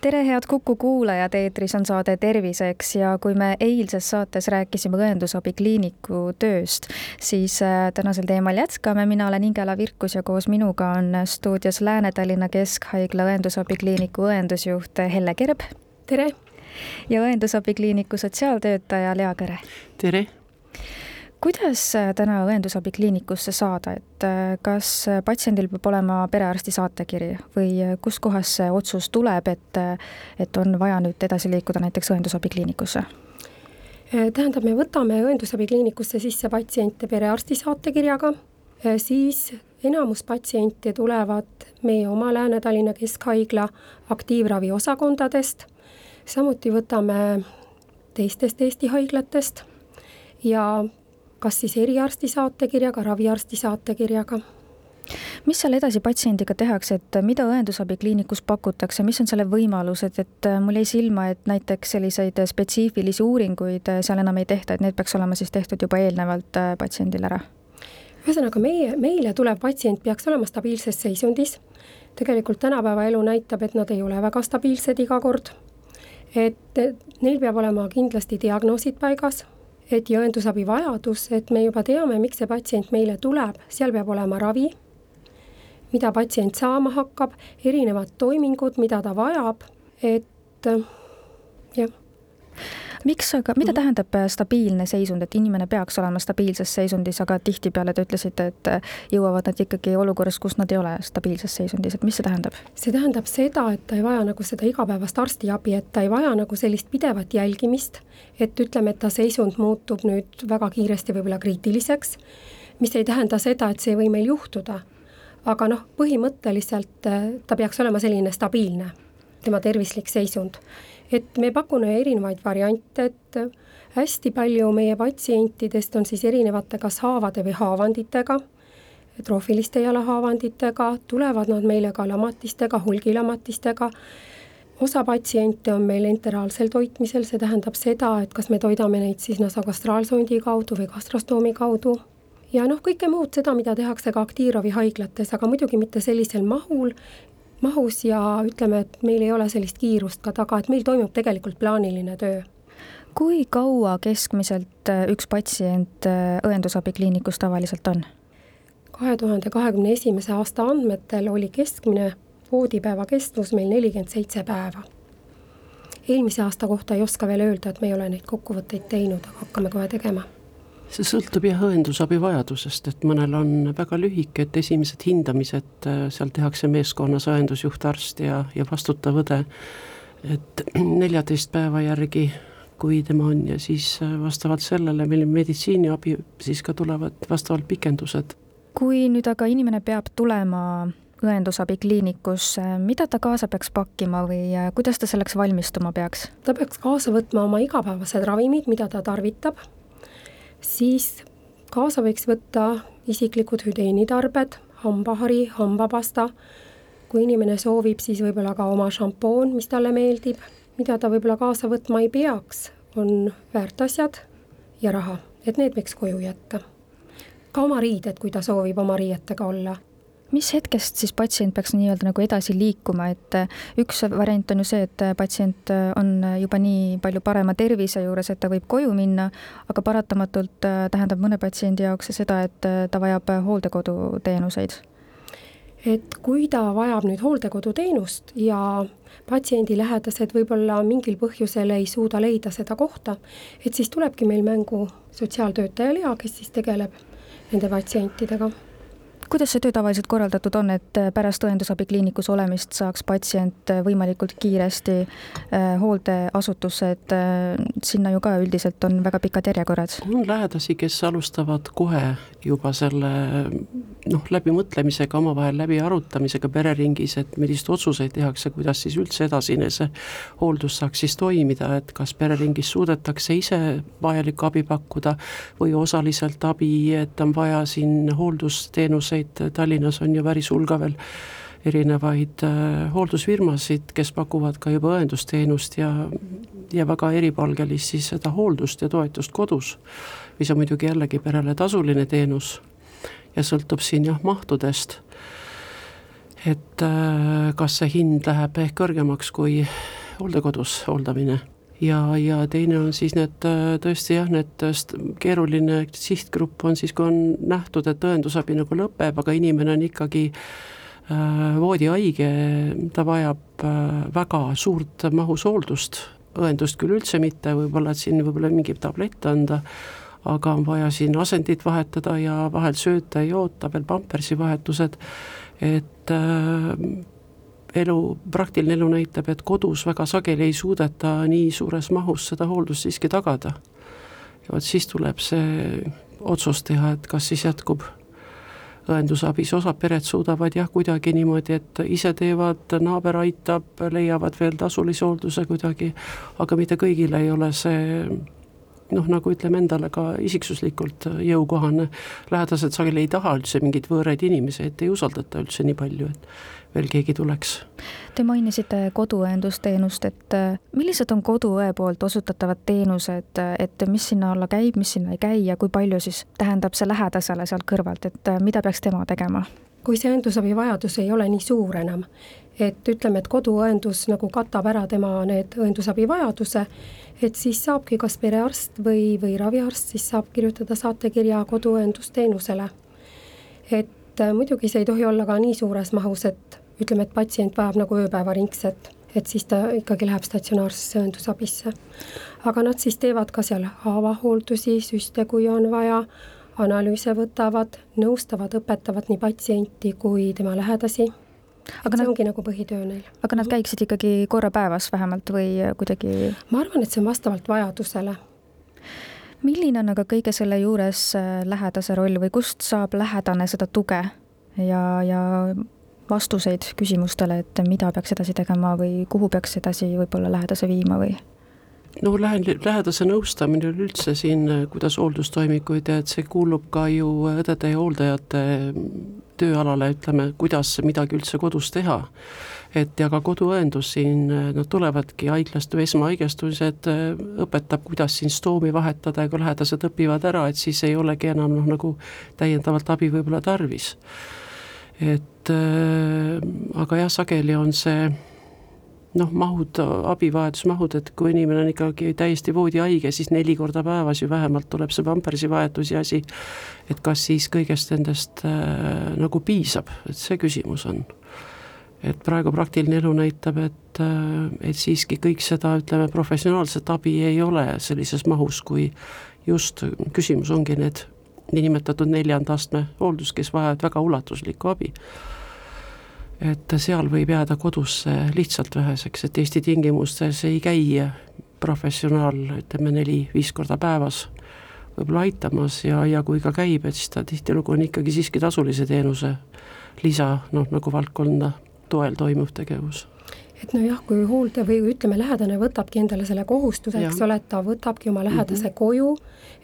tere, head Kuku kuulajad, eetris on saade Terviseks ja kui me eilses saates rääkisime õendusabi kliiniku tööst, siis äh, tänasel teemal jätkame, mina olen Ingela Virkus ja koos minuga on stuudios Lääne-Tallinna Keskhaigla õendusabi kliiniku õendusjuht Helle Kerb. tere! ja õendusabi kliiniku sotsiaaltöötaja Lea Kõre. tere! Kuidas äh, täna õendusabi kliinikusse saada, et äh, kas patsiendil peab olema perearsti saatekiri või äh, kuskohast see otsus tuleb, et, et on vaja nüüd edasi liikuda näiteks õendusabi kliinikusse? tähendab, me võtame õendusabi kliinikusse sisse patsiente perearsti saatekirjaga, siis enamus patsiente tulevad meie oma Lääne-Tallinna Keskhaigla aktiivravi osakondadest, samuti võtame teistest Eesti haiglatest ja kas siis eriarsti saatekirjaga, raviarsti saatekirjaga mis seal edasi patsiendiga tehakse, et mida õendusabi kliinikus pakutakse, mis on selle võimalused, et äh, mul jäi silma, et näiteks selliseid spetsiifilisi uuringuid äh, seal enam ei tehta, et need peaks olema siis tehtud juba eelnevalt äh, patsiendil ära? ühesõnaga, meie, meile tulev patsient peaks olema stabiilses seisundis. tegelikult tänapäeva elu näitab, et nad ei ole väga stabiilsed iga kord. et neil peab olema kindlasti diagnoosid paigas et ja õendusabi vajadus, et me juba teame, miks see patsient meile tuleb, seal peab olema ravi, mida patsient saama hakkab, erinevad toimingud, mida ta vajab, et jah miks aga, mida tähendab äh, stabiilne seisund, et inimene peaks olema stabiilses seisundis, aga tihtipeale te ütlesite, et äh, jõuavad nad ikkagi olukorras, kus nad ei ole stabiilses seisundis, et mis see tähendab? see tähendab seda, et ta ei vaja nagu seda igapäevast arstiabi, et ta ei vaja nagu sellist pidevat jälgimist, et ütleme, et ta seisund muutub nüüd väga kiiresti võib-olla kriitiliseks, mis ei tähenda seda, et see ei või meil juhtuda. aga noh, põhimõtteliselt äh, ta peaks olema selline stabiilne, tema tervislik seisund et me pakume erinevaid variante, et hästi palju meie patsientidest on siis erinevate kas haavade või haavanditega, troofiliste jalahaavanditega, tulevad nad meile ka lamatistega, hulgilamatistega, osa patsiente on meil enteraalsel toitmisel, see tähendab seda, et kas me toidame neid siis nasakastraalsondi kaudu või gastrostoomi kaudu. Ja noh, kõike muud seda, mida tehakse ka aktiivravihaiglates, aga muidugi mitte sellisel mahul mahus ja ütleme, et meil ei ole sellist kiirust ka taga, et meil toimub tegelikult plaaniline töö. kui kaua keskmiselt äh, üks patsient äh, õendusabikliinikus tavaliselt on? kahe tuhande kahekümne esimese aasta andmetel oli keskmine voodipäeva kestvus meil nelikümmend seitse päeva. eelmise aasta kohta ei oska veel öelda, et me ei ole neid kokkuvõtteid teinud, aga hakkame kohe tegema see sõltub jah õendusabi vajadusest, et mõnel on väga lühike, et esimesed hindamised, äh, seal tehakse meeskonnas õendusjuht, arst ja, ja vastutav õde, et neljateist päeva järgi, kui tema on ja siis äh, vastavalt sellele meil meditsiiniabi, siis ka tulevad vastavalt pikendused. kui nüüd aga inimene peab tulema õendusabikliinikusse, mida ta kaasa peaks pakkima või äh, kuidas ta selleks valmistuma peaks? ta peaks kaasa võtma oma igapäevased ravimid, mida ta tarvitab siis kaasa võiks võtta isiklikud hügieenitarbed, hambahari, hambapasta, kui inimene soovib, siis võib-olla ka oma šampoon, mis talle meeldib, mida ta võib-olla kaasa võtma ei peaks, on väärtasjad ja raha, et need võiks koju jätta. ka oma riided, kui ta soovib oma riietega olla mis hetkest siis patsient peaks nii-öelda nagu edasi liikuma, et äh, üks variant on ju see, et äh, patsient äh, on juba nii palju parema tervise juures, et ta võib koju minna, aga paratamatult tähendab mõne patsiendi jaoks see seda, et ta vajab hooldekoduteenuseid. Et kui ta vajab nüüd hooldekoduteenust ja patsiendi lähedased võib-olla mingil põhjusel ei suuda leida seda kohta, et siis tulebki meil mängu sotsiaaltöötaja Lea, kes siis tegeleb nende patsientidega kuidas see töö tavaliselt korraldatud on, et äh, pärast õendusabikliinikus olemist saaks patsient äh, võimalikult kiiresti äh, hooldeasutusse, et sinna ju ka üldiselt on väga pikad järjekorrad? on lähedasi, kes alustavad kohe juba selle noh, läbimõtlemisega, omavahel läbiarutamisega pereringis, et milliseid otsuseid tehakse, kuidas siis üldse edasine see hooldus saaks siis toimida, et kas pereringis suudetakse ise vajalikku abi pakkuda või osaliselt abi, et on vaja siin hooldusteenuseid vaid Tallinnas on ju päris hulga veel erinevaid äh, hooldusfirmasid, kes pakuvad ka juba õendusteenust ja, ja väga eripalgelist siis seda hooldust ja toetust kodus, mis on muidugi jällegi perele tasuline teenus ja sõltub siin jah, mahtudest, et äh, kas see hind läheb ehk kõrgemaks kui hooldekodus hooldamine ja, ja teine on siis need äh, tõesti jah, need keeruline sihtgrupp on siis, kui on nähtud, et õendusabi nagu lõpeb, aga inimene on ikkagi äh, Äh, voodihaige, ta vajab äh, väga suurt mahus hooldust, õendust küll üldse mitte, võib-olla et siin võib-olla mingi tablett anda, aga on vaja siin asendit vahetada ja vahel sööta ja joota, veel pampersi vahetused, et äh, elu, praktiline elu näitab, et kodus väga sageli ei suudeta nii suures mahus seda hooldust siiski tagada. ja vot siis tuleb see otsus teha, et kas siis jätkub õendusabis, osad pered suudavad jah, kuidagi niimoodi, et ise teevad, naaber aitab, leiavad veel tasulise hoolduse kuidagi, aga mitte kõigile ei ole see noh, nagu ütleme endale ka isiksuslikult jõukohane, lähedased sageli ei taha üldse mingeid võõraid inimesi, et ei usaldata üldse nii palju, et veel keegi tuleks. Te mainisite koduõendusteenust, et äh, millised on koduõe poolt osutatavad teenused, et mis sinna alla käib, mis sinna ei käi ja kui palju siis tähendab see lähedasele sealt kõrvalt, et äh, mida peaks tema tegema? Kui see õendusabi vajadus ei ole nii suur enam, et ütleme, et koduõendus nagu katab ära tema need õendusabi vajaduse, et siis saabki kas perearst või, või raviarst, siis saab kirjutada saatekirja koduõendusteenusele. et äh, muidugi see ei tohi olla ka nii suures mahus, et ütleme, et patsient vajab nagu ööpäevaringset, et siis ta ikkagi läheb statsionaarsesse õendusabisse. aga nad siis teevad ka seal haavahooldusi, süste, kui on vaja, analüüse võtavad, nõustavad, õpetavad nii patsienti kui tema lähedasi aga see nad, ongi nagu põhitöö neil. aga nad käiksid ikkagi korra päevas vähemalt või kuidagi? ma arvan, et see on vastavalt vajadusele. milline on aga kõige selle juures äh, lähedase roll või kust saab lähedane seda tuge ja, ja vastuseid küsimustele, et mida peaks edasi tegema või kuhu peaks edasi võib-olla lähedase viima või? No lähe-, lähedase nõustamine üleüldse siin, kuidas hooldustoimikuid ja et see kuulub ka ju õdede ja hooldajate tööalale, ütleme, kuidas midagi üldse kodus teha. et ja ka koduõendus siin, nad tulevadki haiglast või esmahaigestused, õpetab, kuidas siin stoomi vahetada ja kui lähedased õpivad ära, et siis ei olegi enam noh, nagu täiendavalt abi võib-olla tarvis et äh, aga jah, sageli on see noh, mahud, abivajadusmahud, et kui inimene on ikkagi täiesti voodihaige, siis neli korda päevas ju vähemalt tuleb see pampersi vahetus ja asi, et kas siis kõigest nendest äh, nagu piisab, et see küsimus on. et praegu praktiline elu näitab, et, äh, et siiski kõik seda, ütleme, professionaalset abi ei ole sellises mahus, kui just küsimus ongi need niinimetatud neljanda astme hooldus, kes vajavad väga ulatuslikku abi. Et seal võib jääda kodusse lihtsalt väheseks, et Eesti tingimustes ei käi professionaal, ütleme neli-viis korda päevas võib-olla aitamas ja, ja kui ka käib, et siis ta tihtilugu on ikkagi siiski tasulise teenuse lisa, noh nagu valdkonda toel toimuv tegevus et nojah, kui hooldaja või ütleme, lähedane võtabki endale selle kohustuse, eks ole, et ta võtabki oma lähedase mm -hmm. koju,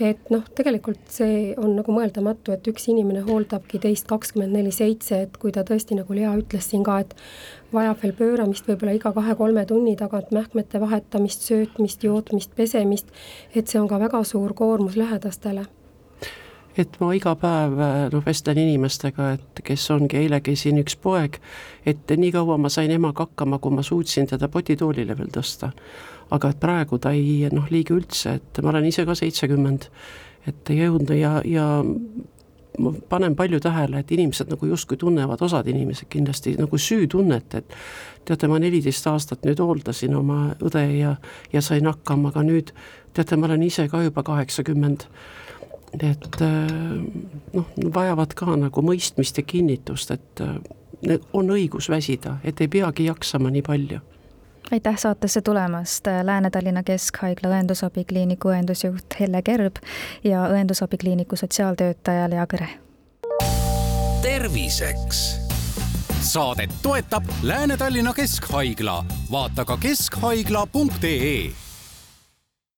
et noh, tegelikult see on nagu mõeldamatu, et üks inimene hooldabki teist kakskümmend neli seitse, et kui ta tõesti, nagu Lea ütles siin ka, et vajab veel pööramist võib-olla iga kahe-kolme tunni tagant, mähkmete vahetamist, söötmist, jootmist, pesemist, et see on ka väga suur koormus lähedastele et ma iga päev noh, vestlen inimestega, et kes ongi, eile käisin üks poeg, et nii kaua ma sain emaga hakkama, kui ma suutsin teda potitoolile veel tõsta. aga et praegu ta ei noh, liiga üldse, et ma olen ise ka seitsekümmend, et ei jõudnud ja, ja ma panen palju tähele, et inimesed nagu justkui tunnevad, osad inimesed kindlasti nagu süütunnet, et teate, ma neliteist aastat nüüd hooldasin oma õde ja, ja sain hakkama, aga nüüd teate, ma olen ise ka juba kaheksakümmend et äh, noh, vajavad ka nagu mõistmist ja kinnitust, et äh, on õigus väsida, et ei peagi jaksama nii palju aitäh saatesse tulemast, Lääne-Tallinna Keskhaigla õendusabikliiniku õendusjuht Helle Kerb ja õendusabikliiniku sotsiaaltöötaja Lea Kõre. terviseks. saadet toetab Lääne-Tallinna Keskhaigla, vaata ka keskhaigla.ee